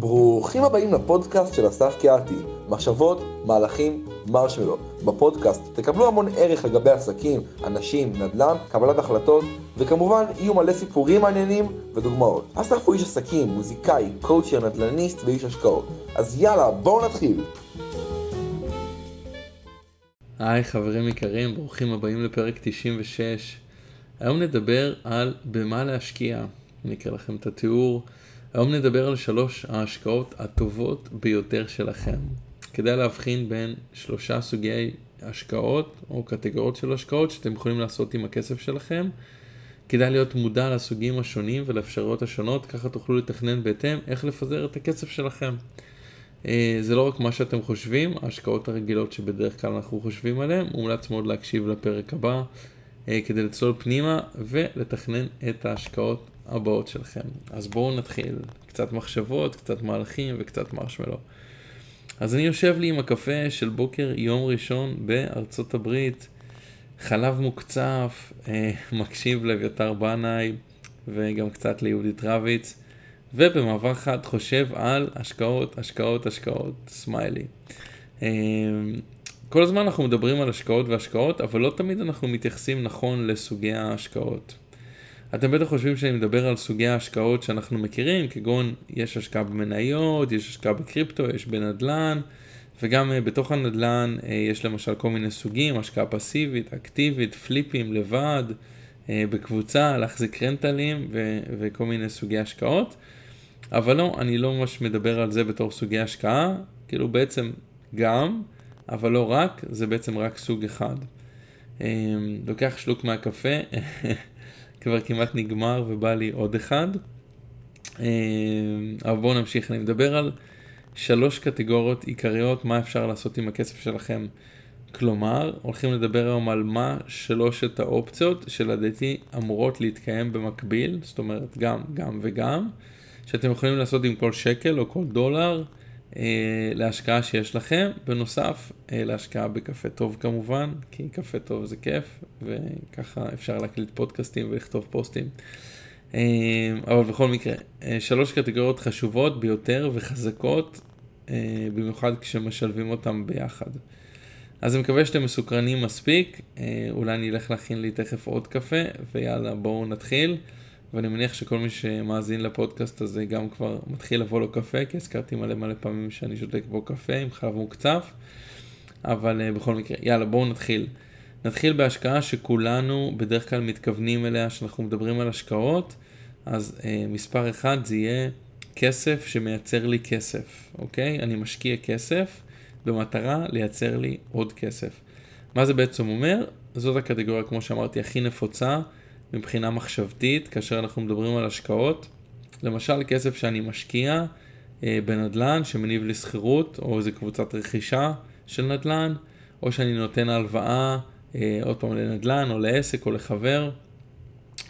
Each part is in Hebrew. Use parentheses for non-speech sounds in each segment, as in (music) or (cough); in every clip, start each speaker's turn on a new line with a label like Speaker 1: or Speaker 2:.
Speaker 1: ברוכים הבאים לפודקאסט של אסף קיארטי, מחשבות, מהלכים, מרשמלו. בפודקאסט תקבלו המון ערך לגבי עסקים, אנשים, נדל"ן, קבלת החלטות, וכמובן יהיו מלא סיפורים מעניינים ודוגמאות. אסף הוא איש עסקים, מוזיקאי, קואוצ'ר, נדל"ניסט ואיש השקעות. אז יאללה, בואו נתחיל.
Speaker 2: היי חברים יקרים, ברוכים הבאים לפרק 96. היום נדבר על במה להשקיע. אני אקרא לכם את התיאור. היום נדבר על שלוש ההשקעות הטובות ביותר שלכם. כדאי להבחין בין שלושה סוגי השקעות או קטגוריות של השקעות שאתם יכולים לעשות עם הכסף שלכם. כדאי להיות מודע לסוגים השונים ולאפשרויות השונות, ככה תוכלו לתכנן בהתאם איך לפזר את הכסף שלכם. אה, זה לא רק מה שאתם חושבים, ההשקעות הרגילות שבדרך כלל אנחנו חושבים עליהן, מומלץ מאוד להקשיב לפרק הבא כדי לצלול פנימה ולתכנן את ההשקעות הבאות שלכם. אז בואו נתחיל, קצת מחשבות, קצת מהלכים וקצת מרשמלו. אז אני יושב לי עם הקפה של בוקר יום ראשון בארצות הברית, חלב מוקצף, אה, (laughs) מקשיב לאביתר בנאי וגם קצת ליהודית רביץ, ובמעבר חד חושב על השקעות, השקעות, השקעות, סמיילי. אה, כל הזמן אנחנו מדברים על השקעות והשקעות, אבל לא תמיד אנחנו מתייחסים נכון לסוגי ההשקעות. אתם בטח חושבים שאני מדבר על סוגי ההשקעות שאנחנו מכירים, כגון יש השקעה במניות, יש השקעה בקריפטו, יש בנדל"ן, וגם uh, בתוך הנדל"ן uh, יש למשל כל מיני סוגים, השקעה פסיבית, אקטיבית, פליפים, לבד, uh, בקבוצה, להחזיק רנטלים ו- וכל מיני סוגי השקעות. אבל לא, אני לא ממש מדבר על זה בתור סוגי השקעה, כאילו בעצם גם, אבל לא רק, זה בעצם רק סוג אחד. Um, לוקח שלוק מהקפה. (laughs) כבר כמעט נגמר ובא לי עוד אחד. אה, אבל בואו נמשיך, אני מדבר על שלוש קטגוריות עיקריות, מה אפשר לעשות עם הכסף שלכם. כלומר, הולכים לדבר היום על מה שלושת האופציות שלדעתי אמורות להתקיים במקביל, זאת אומרת גם, גם וגם, שאתם יכולים לעשות עם כל שקל או כל דולר להשקעה שיש לכם, בנוסף אה, להשקעה בקפה טוב כמובן, כי קפה טוב זה כיף, וככה אפשר להקליט פודקאסטים ולכתוב פוסטים. אה, אבל בכל מקרה, שלוש קטגוריות חשובות ביותר וחזקות, במיוחד כשמשלבים אותם ביחד. אז אני מקווה שאתם מסוקרנים מספיק, אולי אני אלך להכין לי תכף עוד קפה, ויאללה בואו נתחיל. ואני מניח שכל מי שמאזין לפודקאסט הזה גם כבר מתחיל לבוא לו קפה, כי הזכרתי מלא מלא פעמים שאני שותק בו קפה עם חלב מוקצף, אבל uh, בכל מקרה, יאללה בואו נתחיל. נתחיל בהשקעה שכולנו בדרך כלל מתכוונים אליה, שאנחנו מדברים על השקעות, אז uh, מספר אחד זה יהיה כסף שמייצר לי כסף, אוקיי? אני משקיע כסף במטרה לייצר לי עוד כסף. מה זה בעצם אומר? זאת הקטגוריה, כמו שאמרתי, הכי נפוצה. מבחינה מחשבתית, כאשר אנחנו מדברים על השקעות. למשל, כסף שאני משקיע אה, בנדל"ן שמניב לי שכירות, או איזה קבוצת רכישה של נדל"ן, או שאני נותן הלוואה, אה, עוד פעם, לנדל"ן, או לעסק, או לחבר,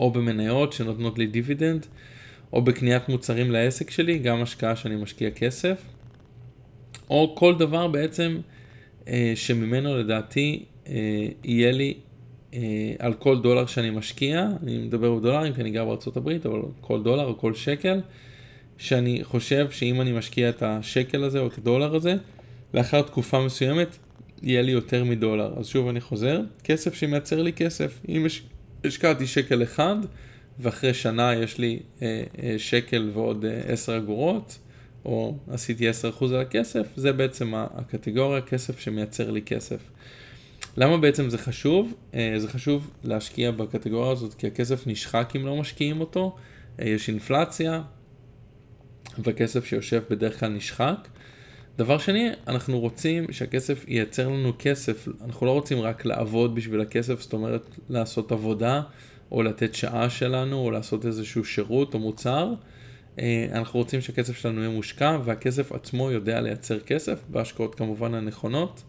Speaker 2: או במניות שנותנות לי דיבידנד, או בקניית מוצרים לעסק שלי, גם השקעה שאני משקיע כסף, או כל דבר בעצם אה, שממנו לדעתי אה, יהיה לי על כל דולר שאני משקיע, אני מדבר בדולרים כי אני גר הברית, אבל כל דולר או כל שקל, שאני חושב שאם אני משקיע את השקל הזה או את הדולר הזה, לאחר תקופה מסוימת יהיה לי יותר מדולר. אז שוב אני חוזר, כסף שמייצר לי כסף. אם יש, השקעתי שקל אחד, ואחרי שנה יש לי אה, אה, שקל ועוד אה, 10 אגורות, או עשיתי 10% על הכסף, זה בעצם הקטגוריה, כסף שמייצר לי כסף. למה בעצם זה חשוב? אה, זה חשוב להשקיע בקטגוריה הזאת כי הכסף נשחק אם לא משקיעים אותו, אה, יש אינפלציה וכסף שיושב בדרך כלל נשחק. דבר שני, אנחנו רוצים שהכסף ייצר לנו כסף, אנחנו לא רוצים רק לעבוד בשביל הכסף, זאת אומרת לעשות עבודה או לתת שעה שלנו או לעשות איזשהו שירות או מוצר. אה, אנחנו רוצים שהכסף שלנו יהיה מושקע והכסף עצמו יודע לייצר כסף, בהשקעות כמובן הנכונות.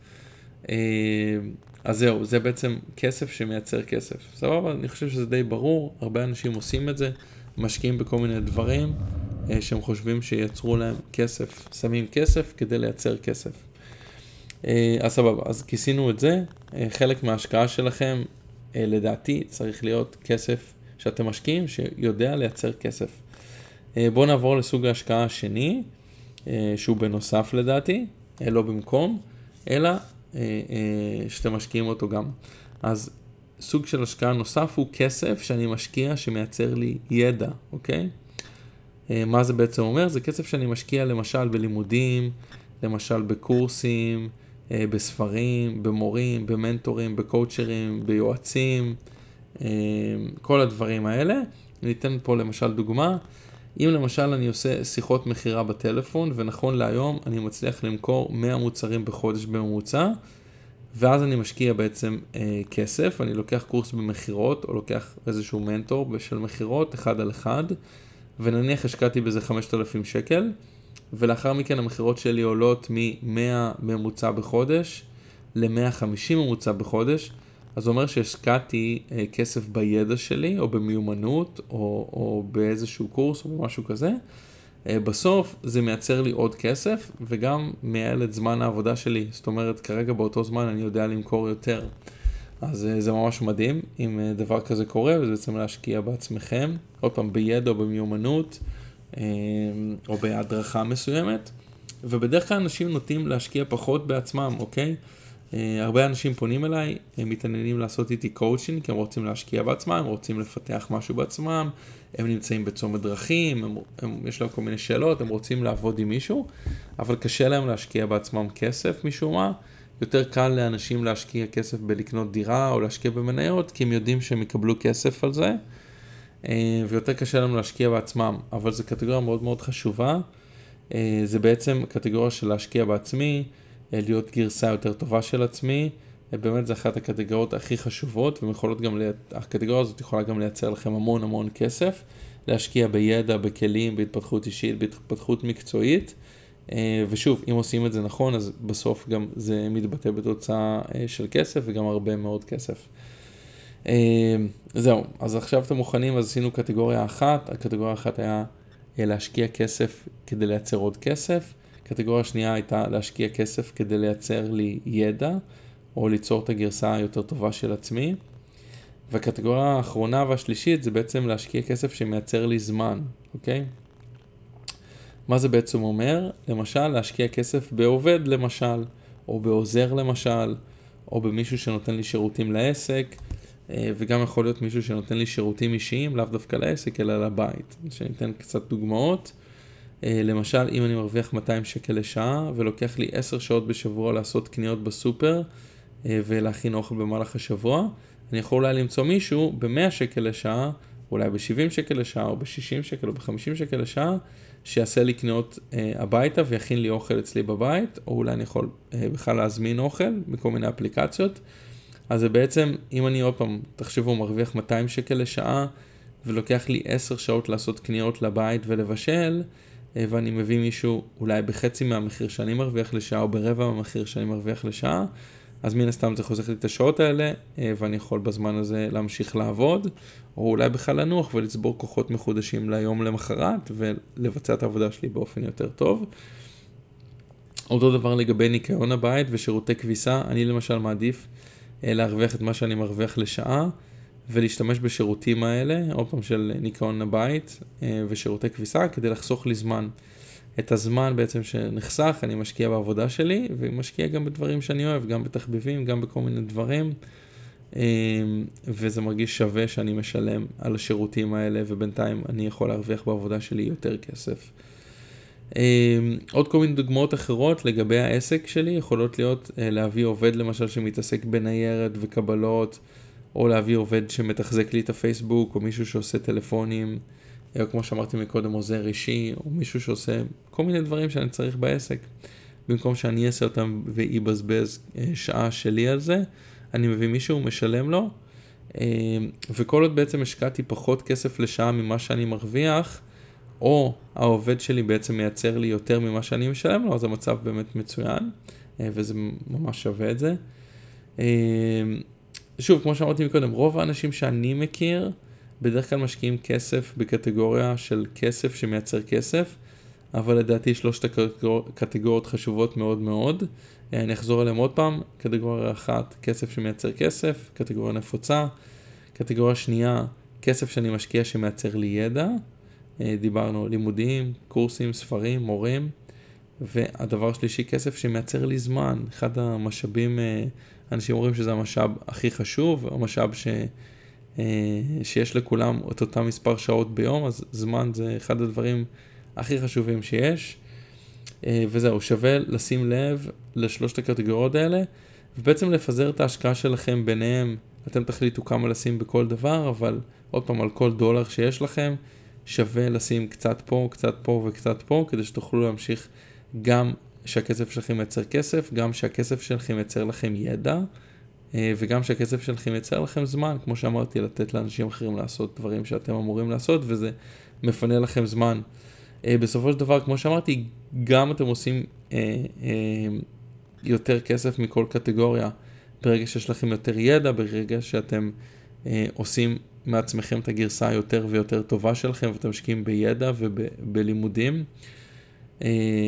Speaker 2: אז זהו, זה בעצם כסף שמייצר כסף. סבבה? אני חושב שזה די ברור, הרבה אנשים עושים את זה, משקיעים בכל מיני דברים אה, שהם חושבים שייצרו להם כסף, שמים כסף כדי לייצר כסף. אה, אז סבבה, אז כיסינו את זה, אה, חלק מההשקעה שלכם, אה, לדעתי, צריך להיות כסף שאתם משקיעים שיודע לייצר כסף. אה, בואו נעבור לסוג ההשקעה השני, שהוא בנוסף לדעתי, לא במקום, אלא שאתם משקיעים אותו גם. אז סוג של השקעה נוסף הוא כסף שאני משקיע שמייצר לי ידע, אוקיי? מה זה בעצם אומר? זה כסף שאני משקיע למשל בלימודים, למשל בקורסים, בספרים, במורים, במנטורים, בקואוצ'רים, ביועצים, כל הדברים האלה. אני אתן פה למשל דוגמה. אם למשל אני עושה שיחות מכירה בטלפון, ונכון להיום אני מצליח למכור 100 מוצרים בחודש בממוצע, ואז אני משקיע בעצם אה, כסף, אני לוקח קורס במכירות, או לוקח איזשהו מנטור של מכירות, אחד על אחד, ונניח השקעתי בזה 5,000 שקל, ולאחר מכן המכירות שלי עולות מ-100 ממוצע בחודש ל-150 ממוצע בחודש, אז זה אומר שהשקעתי אה, כסף בידע שלי, או במיומנות, או, או באיזשהו קורס, או משהו כזה. אה, בסוף זה מייצר לי עוד כסף, וגם מייעל את זמן העבודה שלי. זאת אומרת, כרגע באותו זמן אני יודע למכור יותר. אז אה, זה ממש מדהים אם אה, דבר כזה קורה, וזה בעצם להשקיע בעצמכם, עוד פעם, בידע או במיומנות, אה, או בהדרכה מסוימת. ובדרך כלל אנשים נוטים להשקיע פחות בעצמם, אוקיי? אה, הרבה אנשים פונים אליי, הם מתעניינים לעשות איתי קואוצ'ינג, כי הם רוצים להשקיע בעצמם, הם רוצים לפתח משהו בעצמם, הם נמצאים בצומת דרכים, הם, הם, יש להם כל מיני שאלות, הם רוצים לעבוד עם מישהו, אבל קשה להם להשקיע בעצמם כסף משום מה. יותר קל לאנשים להשקיע כסף בלקנות דירה או להשקיע במניות, כי הם יודעים שהם יקבלו כסף על זה, אה, ויותר קשה להם להשקיע בעצמם, אבל זו קטגוריה מאוד מאוד חשובה. אה, זה בעצם קטגוריה של להשקיע בעצמי. להיות גרסה יותר טובה של עצמי. באמת זה אחת הקטגוריות הכי חשובות, ויכולות גם, הקטגוריה הזאת יכולה גם לייצר לכם המון המון כסף, להשקיע בידע, בכלים, בהתפתחות אישית, בהתפתחות מקצועית. אה, ושוב, אם עושים את זה נכון, אז בסוף גם זה מתבטא בתוצאה אה, של כסף וגם הרבה מאוד כסף. אה, זהו, אז עכשיו אתם מוכנים, אז עשינו קטגוריה אחת, הקטגוריה אחת היה להשקיע כסף כדי לייצר עוד כסף. קטגוריה שנייה הייתה להשקיע כסף כדי לייצר לי ידע, או ליצור את הגרסה היותר טובה של עצמי. והקטגוריה האחרונה והשלישית זה בעצם להשקיע כסף שמייצר לי זמן, אוקיי? מה זה בעצם אומר? למשל, להשקיע כסף בעובד למשל, או בעוזר למשל, או במישהו שנותן לי שירותים לעסק, אה, וגם יכול להיות מישהו שנותן לי שירותים אישיים, לאו דווקא לעסק, אלא לבית. שאני אתן קצת דוגמאות. אה, למשל, אם אני מרוויח 200 שקל לשעה ולוקח לי 10 שעות בשבוע לעשות קניות בסופר אה, ולהכין אוכל במהלך השבוע, אני יכול אולי למצוא מישהו ב-100 שקל לשעה, אולי ב-70 שקל לשעה או ב-60 שקל או ב-50 שקל לשעה, שיעשה לי קניות אה, הביתה ויכין לי אוכל אצלי בבית, או אולי אני יכול בכלל להזמין אוכל מכל מיני אפליקציות. אז זה בעצם, אם אני עוד פעם, תחשבו, מרוויח 200 שקל לשעה ולוקח לי 10 שעות לעשות קניות לבית ולבשל, ואני מביא מישהו אולי בחצי מהמחיר שאני מרוויח לשעה או ברבע מהמחיר שאני מרוויח לשעה, אז מן הסתם זה חוסך לי את השעות האלה אה, ואני יכול בזמן הזה להמשיך לעבוד, או אולי בכלל לנוח ולצבור כוחות מחודשים ליום למחרת ולבצע את העבודה שלי באופן יותר טוב. אותו דבר לגבי ניקיון הבית ושירותי כביסה, אני למשל מעדיף אה, להרוויח את מה שאני מרוויח לשעה. ולהשתמש בשירותים האלה, עוד פעם של ניקיון הבית אה, ושירותי כביסה, כדי לחסוך לי זמן. את הזמן בעצם שנחסך, אני משקיע בעבודה שלי, ומשקיע גם בדברים שאני אוהב, גם בתחביבים, גם בכל מיני דברים, אה, וזה מרגיש שווה שאני משלם על השירותים האלה, ובינתיים אני יכול להרוויח בעבודה שלי יותר כסף. אה, עוד כל מיני דוגמאות אחרות לגבי העסק שלי, יכולות להיות להביא עובד למשל שמתעסק בניירת וקבלות, או להביא עובד שמתחזק לי את הפייסבוק, או מישהו שעושה טלפונים, או כמו שאמרתי מקודם, עוזר אישי, או מישהו שעושה כל מיני דברים שאני צריך בעסק. במקום שאני אעשה אותם ויבזבז אה, שעה שלי על זה, אני מביא מישהו, משלם לו, אה, וכל עוד בעצם השקעתי פחות כסף לשעה ממה שאני מרוויח, או העובד שלי בעצם מייצר לי יותר ממה שאני משלם לו, אז המצב באמת מצוין, אה, וזה ממש שווה את זה. שוב, כמו שאמרתי מקודם, רוב האנשים שאני מכיר בדרך כלל משקיעים כסף בקטגוריה של כסף שמייצר כסף, אבל לדעתי שלושת הקטגוריות חשובות מאוד מאוד. אני אחזור עליהן עוד פעם, קטגוריה אחת, כסף שמייצר כסף, קטגוריה נפוצה, קטגוריה שנייה, כסף שאני משקיע שמייצר לי ידע, דיברנו לימודים, קורסים, ספרים, מורים. והדבר השלישי, כסף שמייצר לי זמן. אחד המשאבים, אה, אנשים אומרים שזה המשאב הכי חשוב, המשאב ש... אה, שיש לכולם את אותם מספר שעות ביום, אז זמן זה אחד הדברים הכי חשובים שיש. אה, וזהו, שווה לשים לב לשלושת הקטגוריות האלה, ובעצם לפזר את ההשקעה שלכם ביניהם. אתם תחליטו כמה לשים בכל דבר, אבל עוד פעם, על כל דולר שיש לכם, שווה לשים קצת פה, קצת פה וקצת פה, כדי שתוכלו להמשיך גם שהכסף שלכם ייצר כסף, גם שהכסף שלכם ייצר לכם ידע, אה, וגם שהכסף שלכם ייצר לכם זמן, כמו שאמרתי, לתת לאנשים אחרים לעשות דברים שאתם אמורים לעשות, וזה מפנה לכם זמן. אה, בסופו של דבר, כמו שאמרתי, גם אתם עושים אה, יותר כסף מכל קטגוריה. ברגע שיש לכם יותר ידע, ברגע שאתם עושים מעצמכם את הגרסה היותר ויותר טובה שלכם ואתם משקיעים בידע ובלימודים,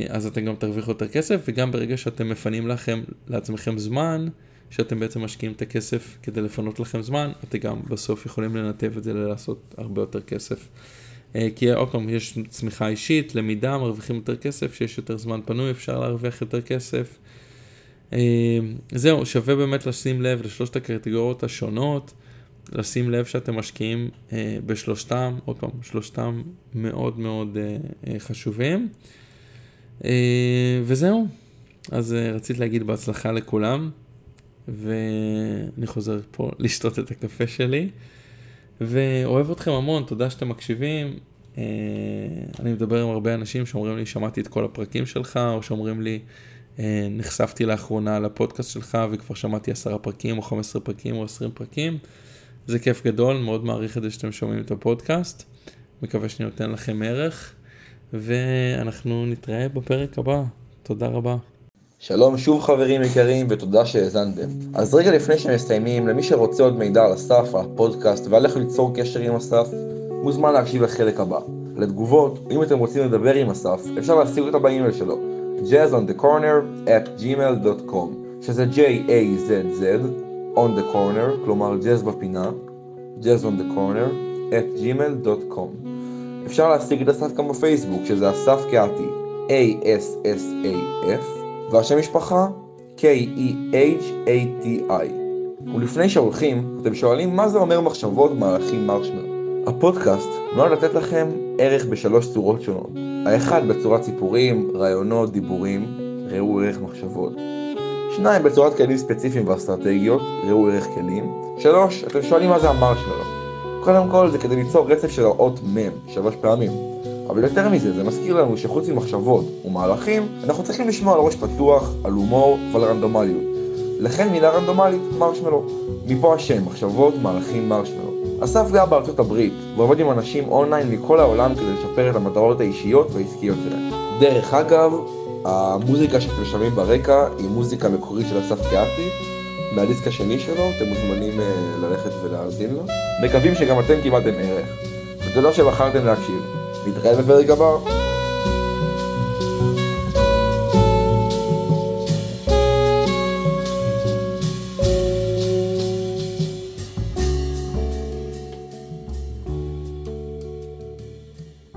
Speaker 2: אז אתם גם תרוויחו יותר כסף, וגם ברגע שאתם מפנים לכם, לעצמכם זמן, שאתם בעצם משקיעים את הכסף כדי לפנות לכם זמן, אתם גם בסוף יכולים לנתב את זה ללעשות הרבה יותר כסף. אה, כי עוד פעם, יש צמיחה אישית, למידה, מרוויחים יותר כסף, שיש יותר זמן פנוי, אפשר להרוויח יותר כסף. אה, זהו, שווה באמת לשים לב לשלושת הקטגוריות השונות, לשים לב שאתם משקיעים אה, בשלושתם, עוד פעם, שלושתם מאוד מאוד חשובים. וזהו, אז רציתי להגיד בהצלחה לכולם. ואני חוזר פה (laughs) לשתות את הקפה שלי, ואוהב אתכם המון, תודה שאתם מקשיבים. אה, אני מדבר עם הרבה אנשים שאומרים לי, שמעתי את כל הפרקים שלך, או שאומרים לי, אה, נחשפתי לאחרונה לפודקאסט שלך וכבר שמעתי עשרה פרקים, או חמש עשרה פרקים, או עשרים פרקים. זה כיף גדול, מאוד מעריך את זה שאתם שומעים את הפודקאסט. מקווה שאני נותן לכם ערך, ואנחנו נתראה בפרק הבא. תודה רבה.
Speaker 1: שלום שוב חברים יקרים ותודה שהאזנתם. אז רגע לפני שמסיימים, למי שרוצה עוד מידע על אסף, הפודקאסט ועל איך ליצור קשר עם אסף, מוזמן להקשיב לחלק הבא. לתגובות, אם אתם רוצים לדבר עם אסף, אפשר להשיג אותה באימייל שלו, jazzonthecorner at gmail.com, שזה J-A-Z-Z, on the corner, כלומר jazz בפינה, jazzonthecorner at gmail.com. אפשר להשיג את אסף גם בפייסבוק, שזה אסף קאטי, A-S-S-A-F, והשם משפחה K-E-H-A-T-I. ולפני שהולכים, אתם שואלים מה זה אומר מחשבות מהלכים מרשמר. הפודקאסט נועד לתת לכם ערך בשלוש צורות שונות. האחד בצורת סיפורים, רעיונות, דיבורים, ראו ערך מחשבות. שניים בצורת כלים ספציפיים ואסטרטגיות, ראו ערך כלים. שלוש, אתם שואלים מה זה המרשמר. קודם כל זה כדי ליצור רצף של האות מ' שלוש פעמים. אבל יותר מזה, זה מזכיר לנו שחוץ ממחשבות ומהלכים, אנחנו צריכים לשמוע על ראש פתוח, על הומור ועל רנדומליות. לכן מילה רנדומלית, מרשמלו. מפה השם, מחשבות, מהלכים, מרשמלו. אסף גר בארצות הברית, ועובד עם אנשים אונליין מכל העולם כדי לשפר את המטרות האישיות והעסקיות שלהם. דרך אגב, המוזיקה שאתם שומעים ברקע היא מוזיקה מקורית של אסף קיאטי, מהדיסק השני שלו, אתם מוזמנים uh, ללכת ולהאזין לו. מקווים שגם אתם קיבלתם ערך, ותודה שבחרתם להקשיב. נתראה בפרק הבא.